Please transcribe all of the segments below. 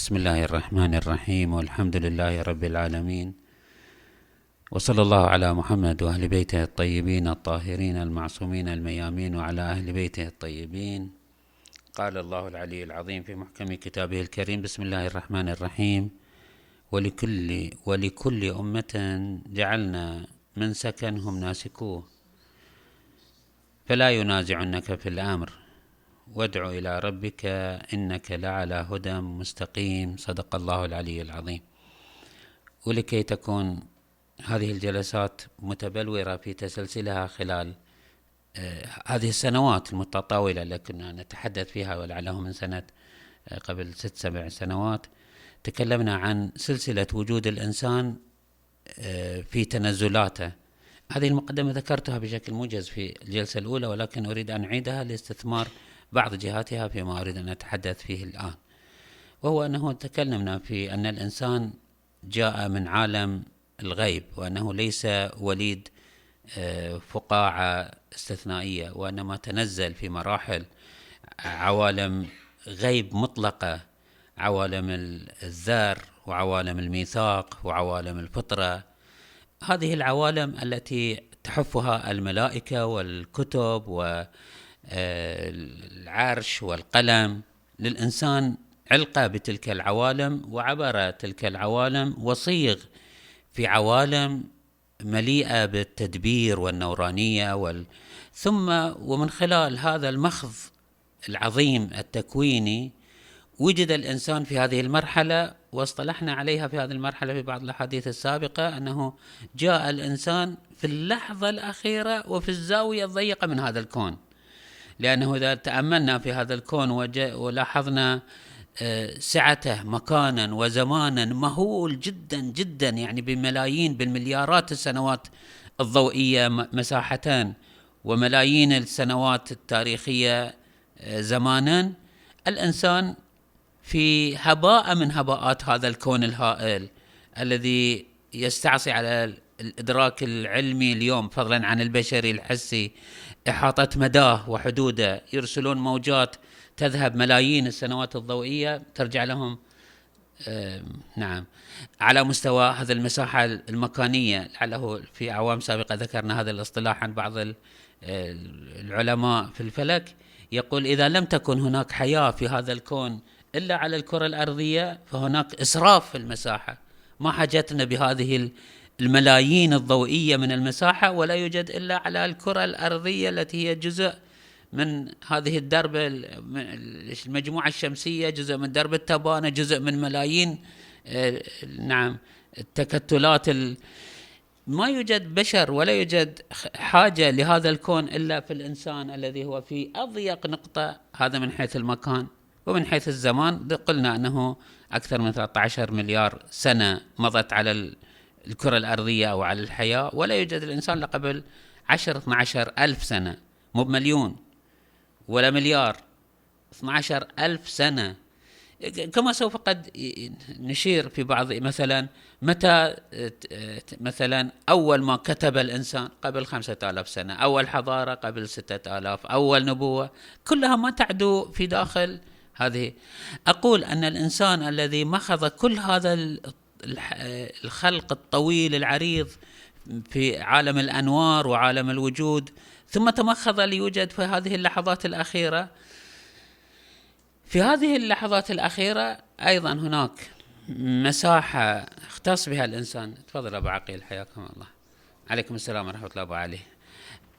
بسم الله الرحمن الرحيم والحمد لله رب العالمين. وصلى الله على محمد واهل بيته الطيبين الطاهرين المعصومين الميامين وعلى أهل بيته الطيبين. قال الله العلي العظيم في محكم كتابه الكريم بسم الله الرحمن الرحيم. ولكل ولكل أمة جعلنا من سكنهم ناسكوه. فلا ينازعنك في الأمر. وادع إلى ربك إنك لعلى هدى مستقيم. صدق الله العلي العظيم. ولكي تكون هذه الجلسات متبلورة في تسلسلها خلال آه، هذه السنوات المتطاولة التي كنا نتحدث فيها ولعله من سنة آه، قبل ست سبع سنوات تكلمنا عن سلسلة وجود الإنسان آه، في تنزلاته. هذه المقدمة ذكرتها بشكل موجز في الجلسة الأولى ولكن أريد أن أعيدها لاستثمار بعض جهاتها فيما أريد أن أتحدث فيه الآن. وهو أنه تكلمنا في أن الإنسان جاء من عالم الغيب وأنه ليس وليد آه، فقاعة استثنائية وإنما تنزل في مراحل عوالم غيب مطلقة عوالم الذر وعوالم الميثاق وعوالم الفطرة. هذه العوالم التي تحفها الملائكة والكتب والعرش والقلم للإنسان علقة بتلك العوالم وعبر تلك العوالم وصيغ في عوالم مليئة بالتدبير والنورانية وال... ثم ومن خلال هذا المخض العظيم التكويني وجد الإنسان في هذه المرحلة واصطلحنا عليها في هذه المرحلة في بعض الأحاديث السابقة أنه جاء الإنسان في اللحظة الأخيرة وفي الزاوية الضيقة من هذا الكون. لأنه إذا تأملنا في هذا الكون ولاحظنا آه، سعته مكانا وزمانا مهول جدا جدا يعني بملايين بالمليارات السنوات الضوئية مساحتان وملايين السنوات التاريخية آه، زمانا. الإنسان في هباء من هباءات هذا الكون الهائل الذي يستعصي على الإدراك العلمي اليوم فضلا عن البشري الحسي إحاطة مداه وحدوده. يرسلون موجات تذهب ملايين السنوات الضوئية ترجع لهم نعم على مستوى هذه المساحة المكانية. لعله في أعوام سابقة ذكرنا هذا الاصطلاح عن بعض العلماء في الفلك. يقول إذا لم تكن هناك حياة في هذا الكون إلا على الكرة الأرضية فهناك إسراف في المساحة. ما حاجتنا بهذه الملايين الضوئية من المساحة ولا يوجد إلا على الكرة الأرضية التي هي جزء من هذه الدرب المجموعة الشمسية جزء من درب التبانة جزء من ملايين آه، نعم التكتلات ما يوجد بشر ولا يوجد حاجة لهذا الكون إلا في الإنسان الذي هو في أضيق نقطة. هذا من حيث المكان ومن حيث الزمان. قلنا أنه أكثر من 13 مليار سنة مضت على الكرة الأرضية أو على الحياة ولا يوجد الإنسان قبل 10 12 ألف سنة. مو بمليون ولا مليار 12 ألف سنة. كما سوف قد نشير في بعض مثلا متى مثلا أول ما كتب الإنسان قبل خمسة آلاف سنة. أول حضارة قبل ستة آلاف. أول نبوة. كلها ما تعدو في داخل هذه. أقول أن الإنسان الذي مخض كل هذا الخلق الطويل العريض في عالم الأنوار وعالم الوجود ثم تمخض ليوجد في هذه اللحظات الأخيرة. في هذه اللحظات الأخيرة أيضا هناك مساحة اختص بها الإنسان. تفضل أبو عقيل حياكم الله. عليكم السلام ورحمة الله أبو علي.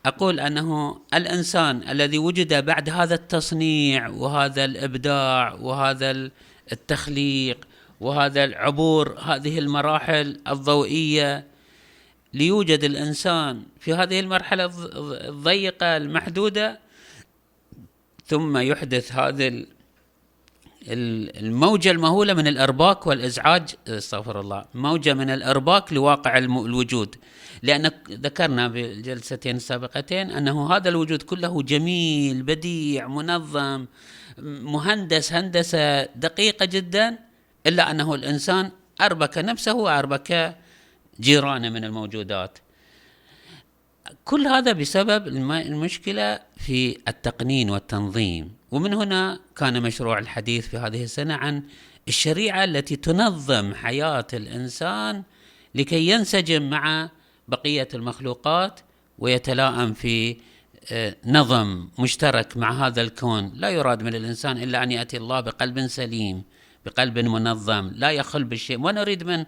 أقول أنه الإنسان الذي وجد بعد هذا التصنيع وهذا الإبداع وهذا التخليق وهذا العبور هذه المراحل الضوئية ليوجد الإنسان في هذه المرحلة الضيقة المحدودة ثم يحدث هذه الموجة المهولة من الإرباك والإزعاج استغفر الله موجة من الإرباك لواقع الوجود. لأن ذكرنا بالجلستين السابقتين أنه هذا الوجود كله جميل بديع منظم مهندس هندسة دقيقة جدا إلا أنه الإنسان أربك نفسه وأربك جيرانه من الموجودات. كل هذا بسبب المشكلة في التقنين والتنظيم. ومن هنا كان مشروع الحديث في هذه السنة عن الشريعة التي تنظم حياة الإنسان لكي ينسجم مع بقية المخلوقات ويتلائم في آه، نظم مشترك مع هذا الكون. لا يراد من الإنسان إلا أن يأتي الله بقلب سليم. بقلب منظم لا يخل بالشيء ما نريد من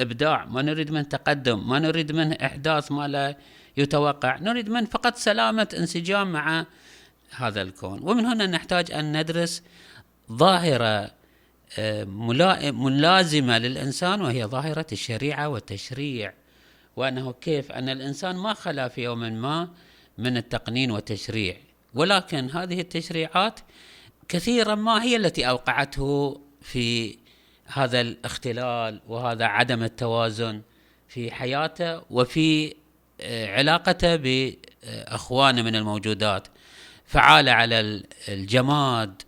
إبداع ما نريد من تقدم ما نريد من إحداث ما لا يتوقع. نريد من فقط سلامة انسجام مع هذا الكون. ومن هنا نحتاج أن ندرس ظاهرة آه، ملازمة للإنسان وهي ظاهرة الشريعة والتشريع. وأنه كيف؟ أن الإنسان ما خلا في يوم ما من التقنين والتشريع. ولكن هذه التشريعات كثيرا ما هي التي أوقعته في هذا الاختلال وهذا عدم التوازن في حياته وفي آه، علاقته بأخوانه من الموجودات. فعال على الجماد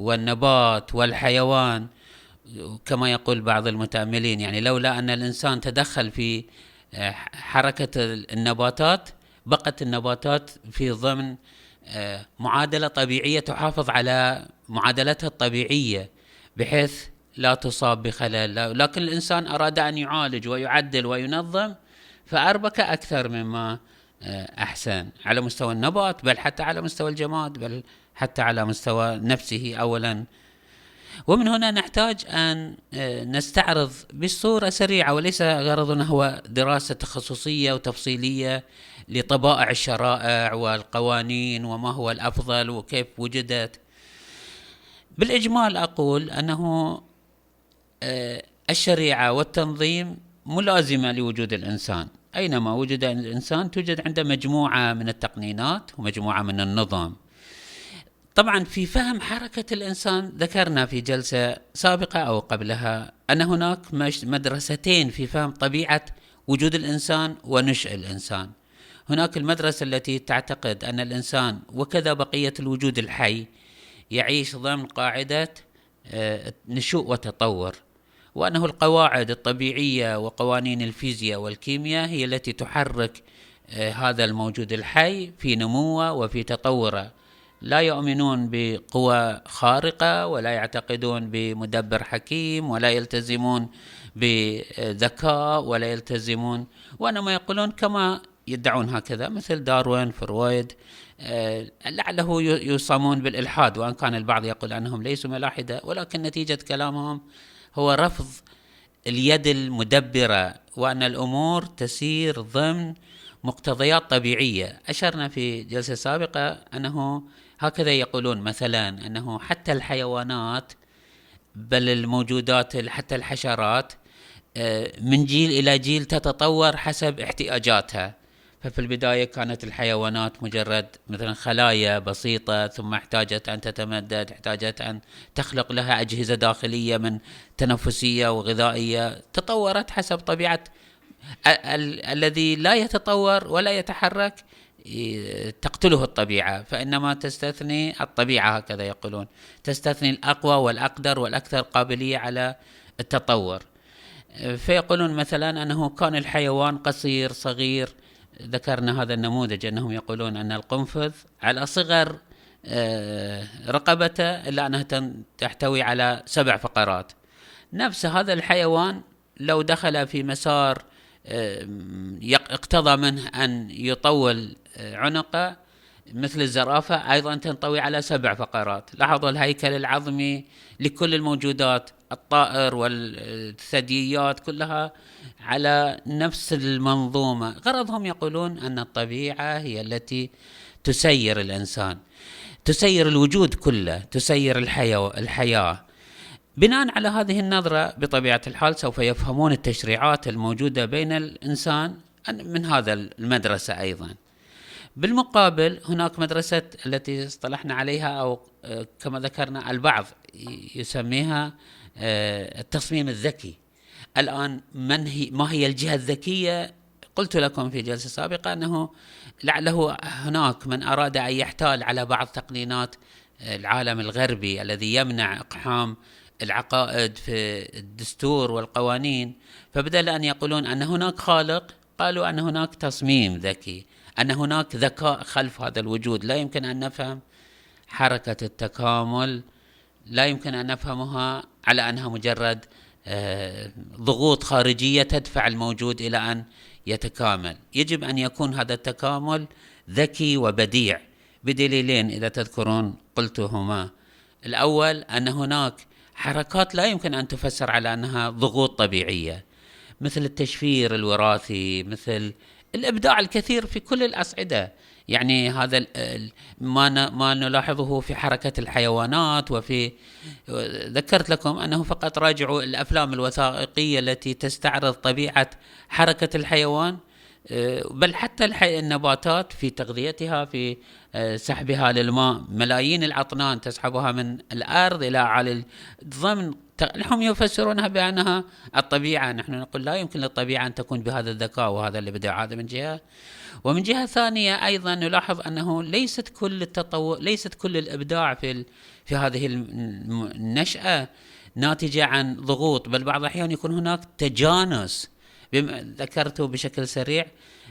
والنبات والحيوان كما يقول بعض المتأملين. يعني لولا أن الإنسان تدخل في آه، حركة النباتات بقت النباتات في ضمن آه، معادلة طبيعية تحافظ على معادلتها الطبيعية. بحيث لا تصاب بخلل. لكن الإنسان أراد أن يعالج ويعدل وينظم فأربك أكثر مما آه، أحسن. على مستوى النبات بل حتى على مستوى الجماد بل حتى على مستوى نفسه اولا. ومن هنا نحتاج أن آه، نستعرض بصورة سريعة وليس غرضنا هو دراسة تخصصية وتفصيلية لطبائع الشرائع والقوانين وما هو الأفضل وكيف وجدت. بالإجمال أقول أنه آه، الشريعة والتنظيم ملازمة لوجود الإنسان. أينما وجد الإنسان توجد عنده مجموعة من التقنينات ومجموعة من النظم طبعا في فهم حركة الإنسان ذكرنا في جلسة سابقة أو قبلها أن هناك مدرستين في فهم طبيعة وجود الإنسان ونشء الإنسان. هناك المدرسة التي تعتقد أن الإنسان وكذا بقية الوجود الحي يعيش ضمن قاعدة آه، نشوء وتطور. وأنه القواعد الطبيعية وقوانين الفيزياء والكيمياء هي التي تحرك آه، هذا الموجود الحي في نموه وفي تطوره. لا يؤمنون بقوى خارقة ولا يعتقدون بمدبر حكيم ولا يلتزمون بذكاء ولا يلتزمون وإنما يقولون كما يدعون هكذا مثل داروين فرويد لعله يصامون بالإلحاد وإن كان البعض يقول أنهم ليسوا ملاحدة ولكن نتيجة كلامهم هو رفض اليد المدبرة وأن الأمور تسير ضمن مقتضيات طبيعية. أشرنا في جلسة سابقة أنه هكذا يقولون مثلا أنه حتى الحيوانات بل الموجودات حتى الحشرات آه، من جيل إلى جيل تتطور حسب احتياجاتها. ففي البداية كانت الحيوانات مجرد مثلا خلايا بسيطة ثم احتاجت أن تتمدد احتاجت أن تخلق لها أجهزة داخلية من تنفسية وغذائية تطورت حسب طبيعة ال الذي لا يتطور ولا يتحرك تقتله الطبيعة. فإنما تستثني الطبيعة هكذا يقولون. تستثني الأقوى والأقدر والأكثر قابلية على التطور. فيقولون مثلا أنه كان الحيوان قصير صغير ذكرنا هذا النموذج أنهم يقولون أن القنفذ على صغر آه، رقبته إلا أنها تحتوي على سبع فقرات. نفس هذا الحيوان لو دخل في مسار اقتضى منه أن يطول آه، عنقه مثل الزرافة أيضا تنطوي على سبع فقرات. لاحظوا الهيكل العظمي لكل الموجودات. الطائر والثدييات كلها على نفس المنظومة. غرضهم يقولون أن الطبيعة هي التي تسير الإنسان تسير الوجود كله تسير الحياة, الحياة. بناء على هذه النظرة بطبيعة الحال سوف يفهمون التشريعات الموجودة بين الإنسان من هذا المدرسة أيضا. بالمقابل هناك مدرسة التي اصطلحنا عليها أو آه، كما ذكرنا البعض يسميها التصميم الذكي. الآن من هي ما هي الجهة الذكية؟ قلت لكم في جلسة سابقة أنه لعله هناك من أراد أن يحتال على بعض تقنينات العالم الغربي الذي يمنع إقحام العقائد في الدستور والقوانين. فبدل أن يقولون أن هناك خالق قالوا أن هناك تصميم ذكي أن هناك ذكاء خلف هذا الوجود. لا يمكن أن نفهم حركة التكامل لا يمكن أن نفهمها على أنها مجرد آه، ضغوط خارجية تدفع الموجود إلى أن يتكامل. يجب أن يكون هذا التكامل ذكي وبديع. بدليلين إذا تذكرون قلتهما. الأول أن هناك حركات لا يمكن أن تفسر على أنها ضغوط طبيعية مثل التشفير الوراثي مثل الإبداع الكثير في كل الاصعده يعني هذا ما ما نلاحظه في حركة الحيوانات وفي ذكرت لكم أنه فقط راجعوا الأفلام الوثائقية التي تستعرض طبيعة حركة الحيوان بل حتى النباتات في تغذيتها في سحبها للماء. ملايين العطنان تسحبها من الأرض إلى اعالي ضمن هم يفسرونها بأنها الطبيعة. نحن نقول لا يمكن للطبيعة أن تكون بهذا الذكاء وهذا الابداع هذا من جهة. ومن جهة ثانية أيضا نلاحظ أنه ليست كل التطور ليست كل الإبداع في في هذه النشأة ناتجة عن ضغوط بل بعض الأحيان يكون هناك تجانس ذكرته بشكل سريع.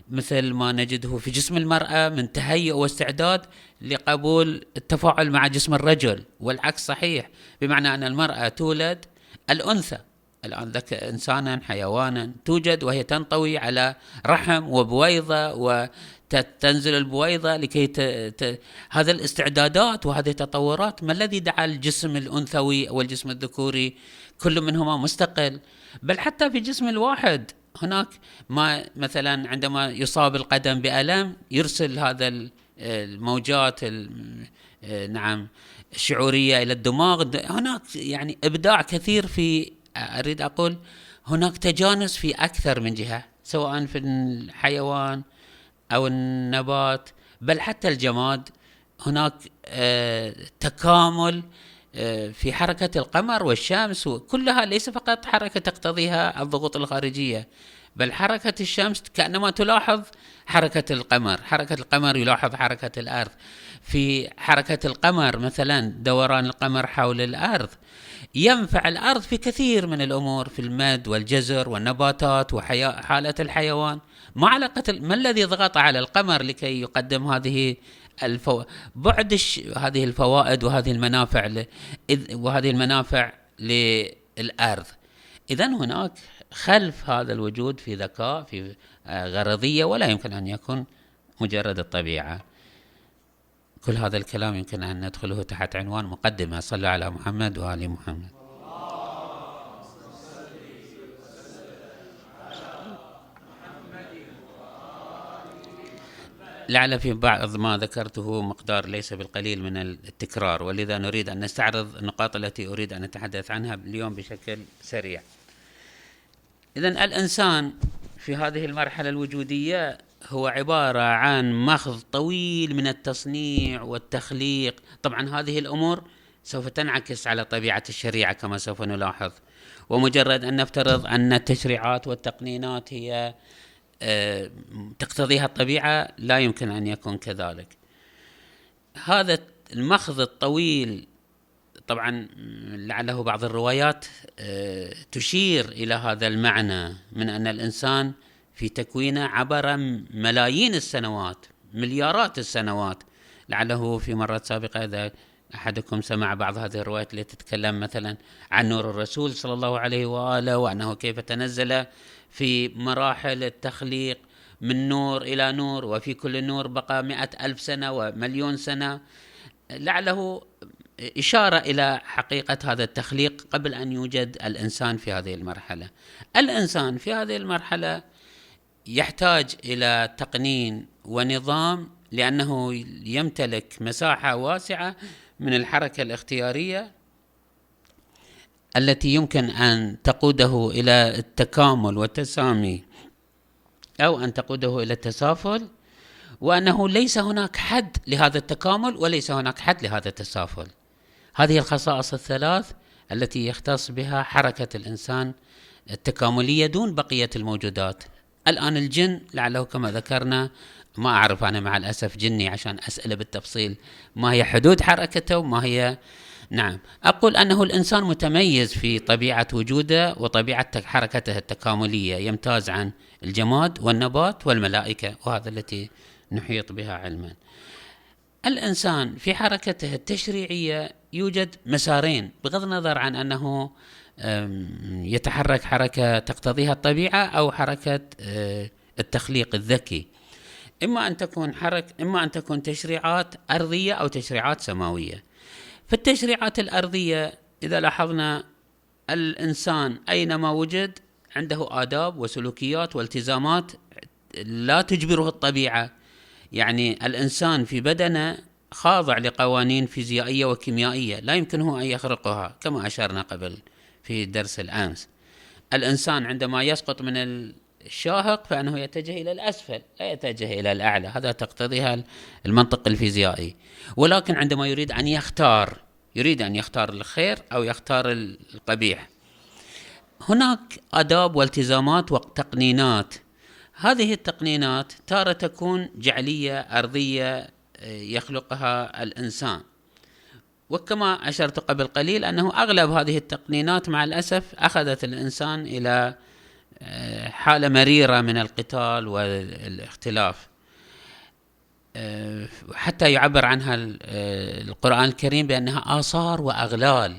مثل ما نجده في جسم المرأة من تهيؤ واستعداد لقبول التفاعل مع جسم الرجل. والعكس صحيح بمعنى أن المرأة تولد الأنثى. الآن ذك إنسانا حيوانا توجد وهي تنطوي على رحم وبويضة وتنزل البويضة لكي ت... ت... هذا الاستعدادات وهذه التطورات ما الذي دعا الجسم الأنثوي والجسم الذكوري كل منهما مستقل؟ بل حتى في جسم الواحد هناك ما مثلا عندما يصاب القدم بألم يرسل هذا الموجات نعم الشعورية إلى الدماغ. هناك يعني إبداع كثير في أريد أقول هناك تجانس في أكثر من جهة سواء في الحيوان أو النبات بل حتى الجماد. هناك آه، تكامل في حركة القمر والشمس كلها ليس فقط حركة تقتضيها الضغوط الخارجية بل حركة الشمس كأنما تلاحظ حركة القمر. حركة القمر يلاحظ حركة الأرض. في حركة القمر مثلا دوران القمر حول الأرض. ينفع الأرض في كثير من الأمور في المد والجزر والنباتات وحالة الحيوان. ما علاقة ما الذي ضغط على القمر لكي يقدم هذه الفو... بعد الش... هذه الفوائد وهذه المنافع ل... وهذه المنافع للأرض. إذا هناك خلف هذا الوجود في ذكاء في آه، غرضية ولا يمكن أن يكون مجرد الطبيعة. كل هذا الكلام يمكن أن ندخله تحت عنوان مقدمة. صلى على محمد وآل محمد. لعل في بعض ما ذكرته مقدار ليس بالقليل من التكرار ولذا نريد أن نستعرض النقاط التي أريد أن أتحدث عنها اليوم بشكل سريع. إذا الإنسان في هذه المرحلة الوجودية هو عبارة عن مخض طويل من التصنيع والتخليق. طبعا هذه الأمور سوف تنعكس على طبيعة الشريعة كما سوف نلاحظ. ومجرد أن نفترض أن التشريعات والتقنينات هي تقتضيها الطبيعة لا يمكن أن يكون كذلك. هذا المخض الطويل طبعا لعله بعض الروايات آه، تشير إلى هذا المعنى من أن الإنسان في تكوينه عبر ملايين السنوات مليارات السنوات. لعله في مرات سابقة إذا أحدكم سمع بعض هذه الروايات التي تتكلم مثلا عن نور الرسول صلى الله عليه وآله وأنه كيف تنزل في مراحل التخليق من نور إلى نور وفي كل نور بقى مئة ألف سنة ومليون سنة. لعله إشارة إلى حقيقة هذا التخليق قبل أن يوجد الإنسان في هذه المرحلة. الإنسان في هذه المرحلة يحتاج إلى تقنين ونظام لأنه يمتلك مساحة واسعة من الحركة الاختيارية التي يمكن أن تقوده إلى التكامل والتسامي أو أن تقوده إلى التسافل وأنه ليس هناك حد لهذا التكامل وليس هناك حد لهذا التسافل. هذه الخصائص الثلاث التي يختص بها حركة الإنسان التكاملية دون بقية الموجودات. الآن الجن لعله كما ذكرنا ما أعرف أنا مع الأسف جني عشان أسأله بالتفصيل ما هي حدود حركته وما هي نعم. أقول أنه الإنسان متميز في طبيعة وجوده وطبيعة حركته التكاملية يمتاز عن الجماد والنبات والملائكة وهذا التي نحيط بها علما. الإنسان في حركته التشريعية يوجد مسارين بغض النظر عن أنه يتحرك حركة تقتضيها الطبيعة أو حركة آه، التخليق الذكي. إما أن تكون حرك إما أن تكون تشريعات أرضية أو تشريعات سماوية. في التشريعات الأرضية إذا لاحظنا الإنسان أينما وجد عنده آداب وسلوكيات والتزامات لا تجبره الطبيعة. يعني الإنسان في بدنه خاضع لقوانين فيزيائية وكيميائية لا يمكنه أن يخرقها كما أشرنا قبل في درس الأمس. الإنسان عندما يسقط من الشاهق فإنه يتجه إلى الأسفل لا يتجه إلى الأعلى هذا تقتضيها المنطق الفيزيائي. ولكن عندما يريد أن يختار يريد أن يختار الخير أو يختار القبيح. هناك آداب والتزامات وتقنينات. هذه التقنينات تارة تكون جعلية أرضية يخلقها الإنسان. وكما أشرت قبل قليل أنه أغلب هذه التقنينات مع الأسف أخذت الإنسان إلى آه، حالة مريرة من القتال والاختلاف. حتى يعبر عنها القرآن الكريم بأنها آثار وأغلال.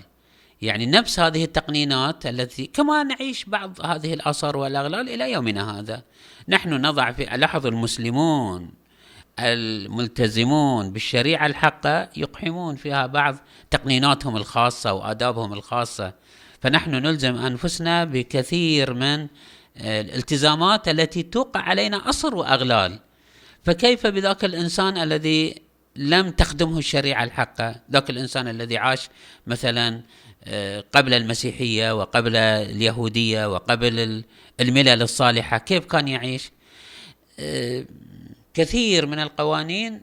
يعني نفس هذه التقنينات التي كما نعيش بعض هذه الآثار والأغلال إلى يومنا هذا. نحن نضع في لاحظوا المسلمون الملتزمون بالشريعة الحقة يقحمون فيها بعض تقنيناتهم الخاصة وآدابهم الخاصة. فنحن نلزم أنفسنا بكثير من الالتزامات التي توقع علينا أصر وأغلال. فكيف بذاك الإنسان الذي لم تخدمه الشريعة الحقة؟ ذاك الإنسان الذي عاش مثلا آه، قبل المسيحية وقبل اليهودية وقبل الملل الصالحة كيف كان يعيش؟ آه، كثير من القوانين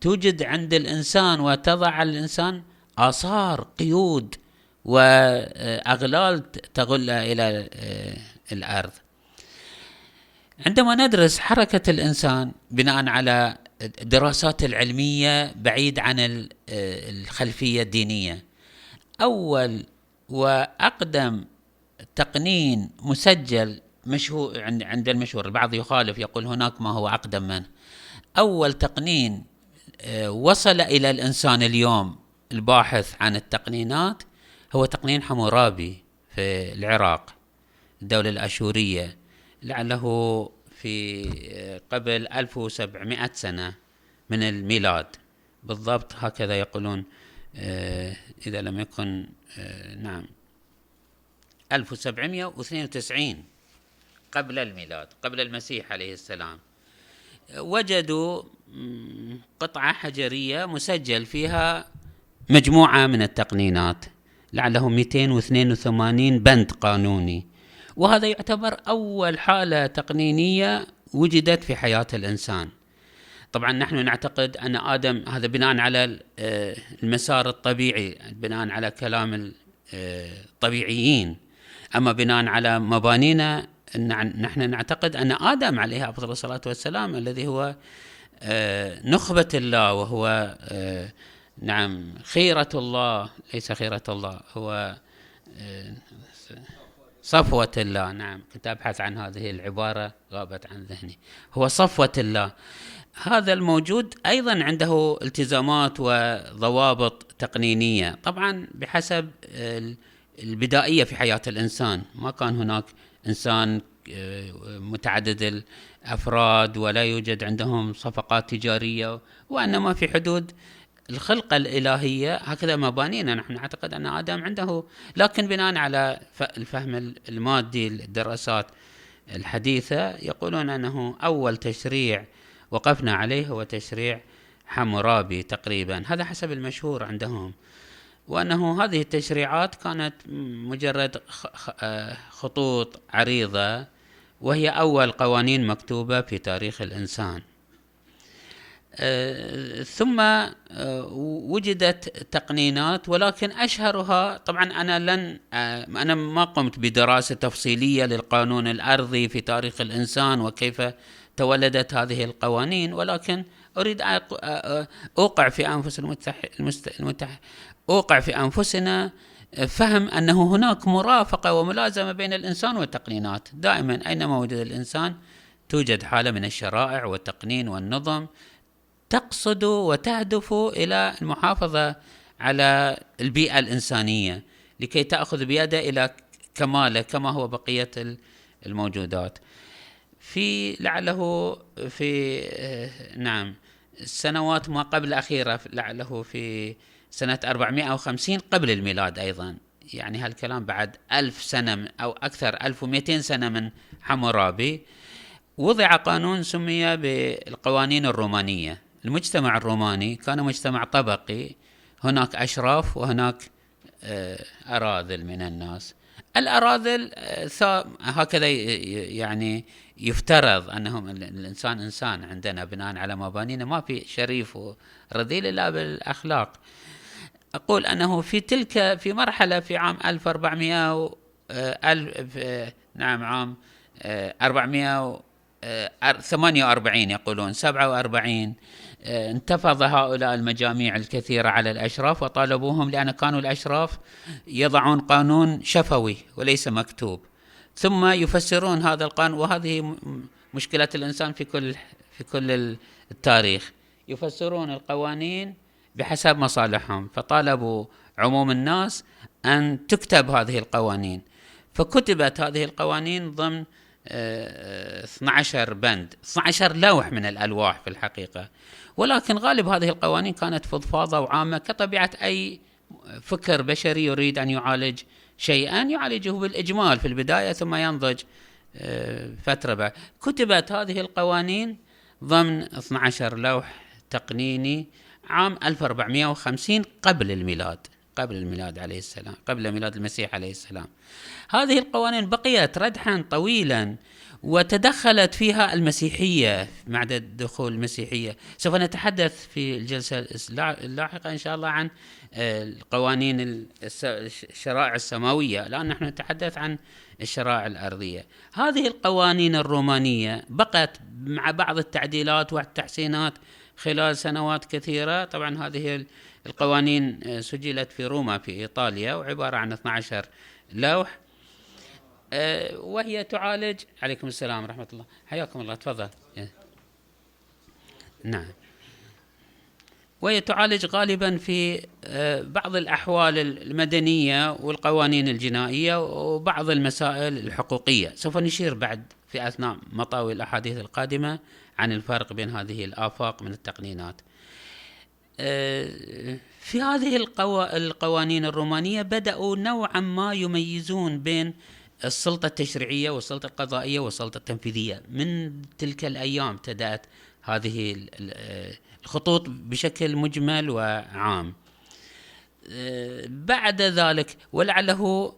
توجد عند الإنسان وتضع على الإنسان آثار قيود وأغلال تغل إلى آه، الأرض. عندما ندرس حركة الإنسان بناء على الدراسات العلمية بعيد عن آه، الخلفية الدينية أول وأقدم تقنين مسجل مشهور عند المشهور البعض يخالف يقول هناك ما هو أقدم منه أول تقنين آه، وصل إلى الإنسان اليوم الباحث عن التقنينات هو تقنين حمورابي في العراق الدولة الأشورية لعله في آه، قبل 1700 سنة من الميلاد. بالضبط هكذا يقولون آه، إذا لم يكن نعم 1792 قبل الميلاد قبل المسيح عليه السلام. وجدوا قطعة حجرية مسجل فيها مجموعة من التقنينات. لعله 282 بند قانوني. وهذا يعتبر أول حالة تقنينية وجدت في حياة الإنسان. طبعا نحن نعتقد أن آدم هذا بناء على آه، المسار الطبيعي بناء على كلام الطبيعيين أما بناء على مبانينا نحن نعتقد أن آدم عليه أفضل الصلاة والسلام الذي هو آه، نخبة الله وهو آه، نعم. خيرة الله ليس خيرة الله. هو آه، صفوة الله. نعم. كنت أبحث عن هذه العبارة غابت عن ذهني. هو صفوة الله. هذا الموجود أيضا عنده التزامات وضوابط تقنينية. طبعا بحسب البدائية في حياة الإنسان. ما كان هناك إنسان آه، متعدد الأفراد ولا يوجد عندهم صفقات تجارية وإنما في حدود الخلقة الإلهية هكذا مبانينا نحن. نعتقد أن آدم عنده لكن بناء على الفهم المادي للدراسات الحديثة يقولون أنه أول تشريع وقفنا عليه هو تشريع حمورابي تقريبا. هذا حسب المشهور عندهم. وأنه هذه التشريعات كانت مجرد خطوط عريضة وهي أول قوانين مكتوبة في تاريخ الإنسان. ثم آه، وجدت تقنينات ولكن أشهرها طبعا أنا لن أنا ما قمت بدراسة تفصيلية للقانون الأرضي في تاريخ الإنسان وكيف تولدت هذه القوانين ولكن أريد أوقع في أنفس المتح... المتح... أوقع في أنفسنا فهم أنه هناك مرافقة وملازمة بين الإنسان والتقنينات، دائما أينما وجد الإنسان توجد حالة من الشرائع والتقنين والنظم. تقصد وتهدف إلى المحافظة على البيئة الإنسانية لكي تأخذ بيده إلى كماله كما هو بقية الموجودات. في لعله في آه، نعم السنوات ما قبل الأخيرة لعله في سنة 450 قبل الميلاد أيضا. يعني هالكلام بعد ألف سنة أو أكثر 1200 سنة من حمورابي. وضع قانون سمي بالقوانين الرومانية. المجتمع الروماني كان مجتمع طبقي هناك أشراف وهناك آه، أراذل من الناس. الأراذل آه، هكذا يعني يفترض أنهم الإنسان إنسان عندنا بناء على مبانينا ما في شريف ورذيل إلا بالأخلاق. أقول أنه في تلك في مرحلة في عام 1400 ألف نعم عام 448 يقولون 47 انتفض هؤلاء المجاميع الكثيرة على الأشراف وطالبوهم لأن كانوا الأشراف يضعون قانون شفوي وليس مكتوب. ثم يفسرون هذا القانون وهذه مشكلة الإنسان في كل في كل التاريخ. يفسرون القوانين بحسب مصالحهم فطالبوا عموم الناس أن تكتب هذه القوانين. فكتبت هذه القوانين ضمن 12 آه، بند. 12 لوح من الألواح في الحقيقة. ولكن غالب هذه القوانين كانت فضفاضة وعامة كطبيعة أي فكر بشري يريد أن يعالج شيئا يعالجه بالإجمال في البداية ثم ينضج آه، فترة بعد. كتبت هذه القوانين ضمن 12 لوح تقنيني عام 1450 قبل الميلاد. قبل الميلاد عليه السلام قبل ميلاد المسيح عليه السلام. هذه القوانين بقيت ردحا طويلا وتدخلت فيها المسيحية بعد دخول المسيحية. سوف نتحدث في الجلسة اللاحقة إن شاء الله عن آه، القوانين الشرائع السماوية الآن نحن نتحدث عن الشرائع الأرضية. هذه القوانين الرومانية بقت مع بعض التعديلات والتحسينات خلال سنوات كثيرة. طبعا هذه القوانين آه، سجلت في روما في إيطاليا وعبارة عن 12 لوح. آه، وهي تعالج عليكم السلام ورحمة الله. حياكم الله. تفضل. نعم. وهي تعالج غالبا في آه، بعض الأحوال المدنية والقوانين الجنائية وبعض المسائل الحقوقية. سوف نشير بعد في أثناء مطاوي الأحاديث القادمة عن الفرق بين هذه الآفاق من التقنينات. في هذه القوانين الرومانية بدأوا نوعا ما يميزون بين السلطة التشريعية والسلطة القضائية والسلطة التنفيذية. من تلك الأيام ابتدأت هذه الخطوط بشكل مجمل وعام. بعد ذلك ولعله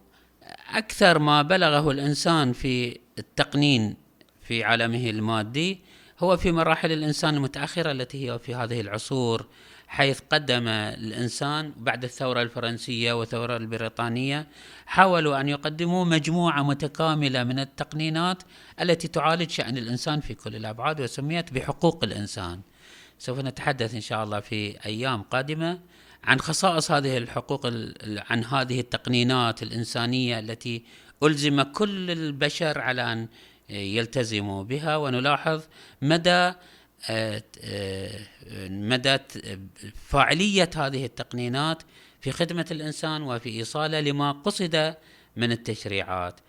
أكثر ما بلغه الإنسان في التقنين في عالمه المادي هو في مراحل الإنسان المتأخرة التي هي في هذه العصور حيث قدم الإنسان بعد الثورة الفرنسية والثورة البريطانية حاولوا أن يقدموا مجموعة متكاملة من التقنينات التي تعالج شأن الإنسان في كل الأبعاد وسميت بحقوق الإنسان. سوف نتحدث إن شاء الله في أيام قادمة عن خصائص هذه الحقوق عن هذه التقنينات الإنسانية التي ألزم كل البشر على أن يلتزموا بها ونلاحظ مدى آه، آه، مدى فاعلية هذه التقنينات في خدمة الإنسان وفي إيصاله لما قصد من التشريعات.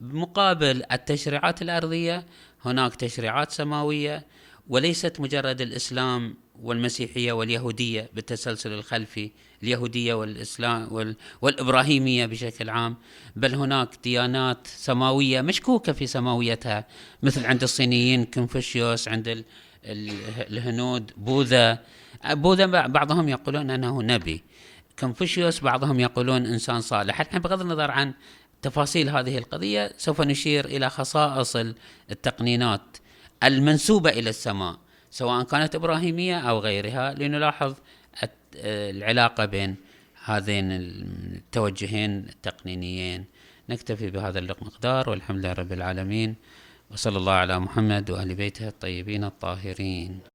مقابل التشريعات الأرضية هناك تشريعات سماوية وليست مجرد الإسلام والمسيحية واليهودية بالتسلسل الخلفي اليهودية والإسلام والإبراهيمية بشكل عام بل هناك ديانات سماوية مشكوكة في سماويتها مثل عند الصينيين كونفوشيوس عند الهنود بوذا. بوذا بعضهم يقولون أنه نبي. كونفوشيوس بعضهم يقولون إنسان صالح. الحين بغض النظر عن تفاصيل هذه القضية سوف نشير إلى خصائص التقنينات. المنسوبة إلى السماء سواء كانت إبراهيمية أو غيرها لنلاحظ العلاقة بين هذين التوجهين التقنينيين. نكتفي بهذا المقدار والحمد لله رب العالمين وصلى الله على محمد وآل بيته الطيبين الطاهرين.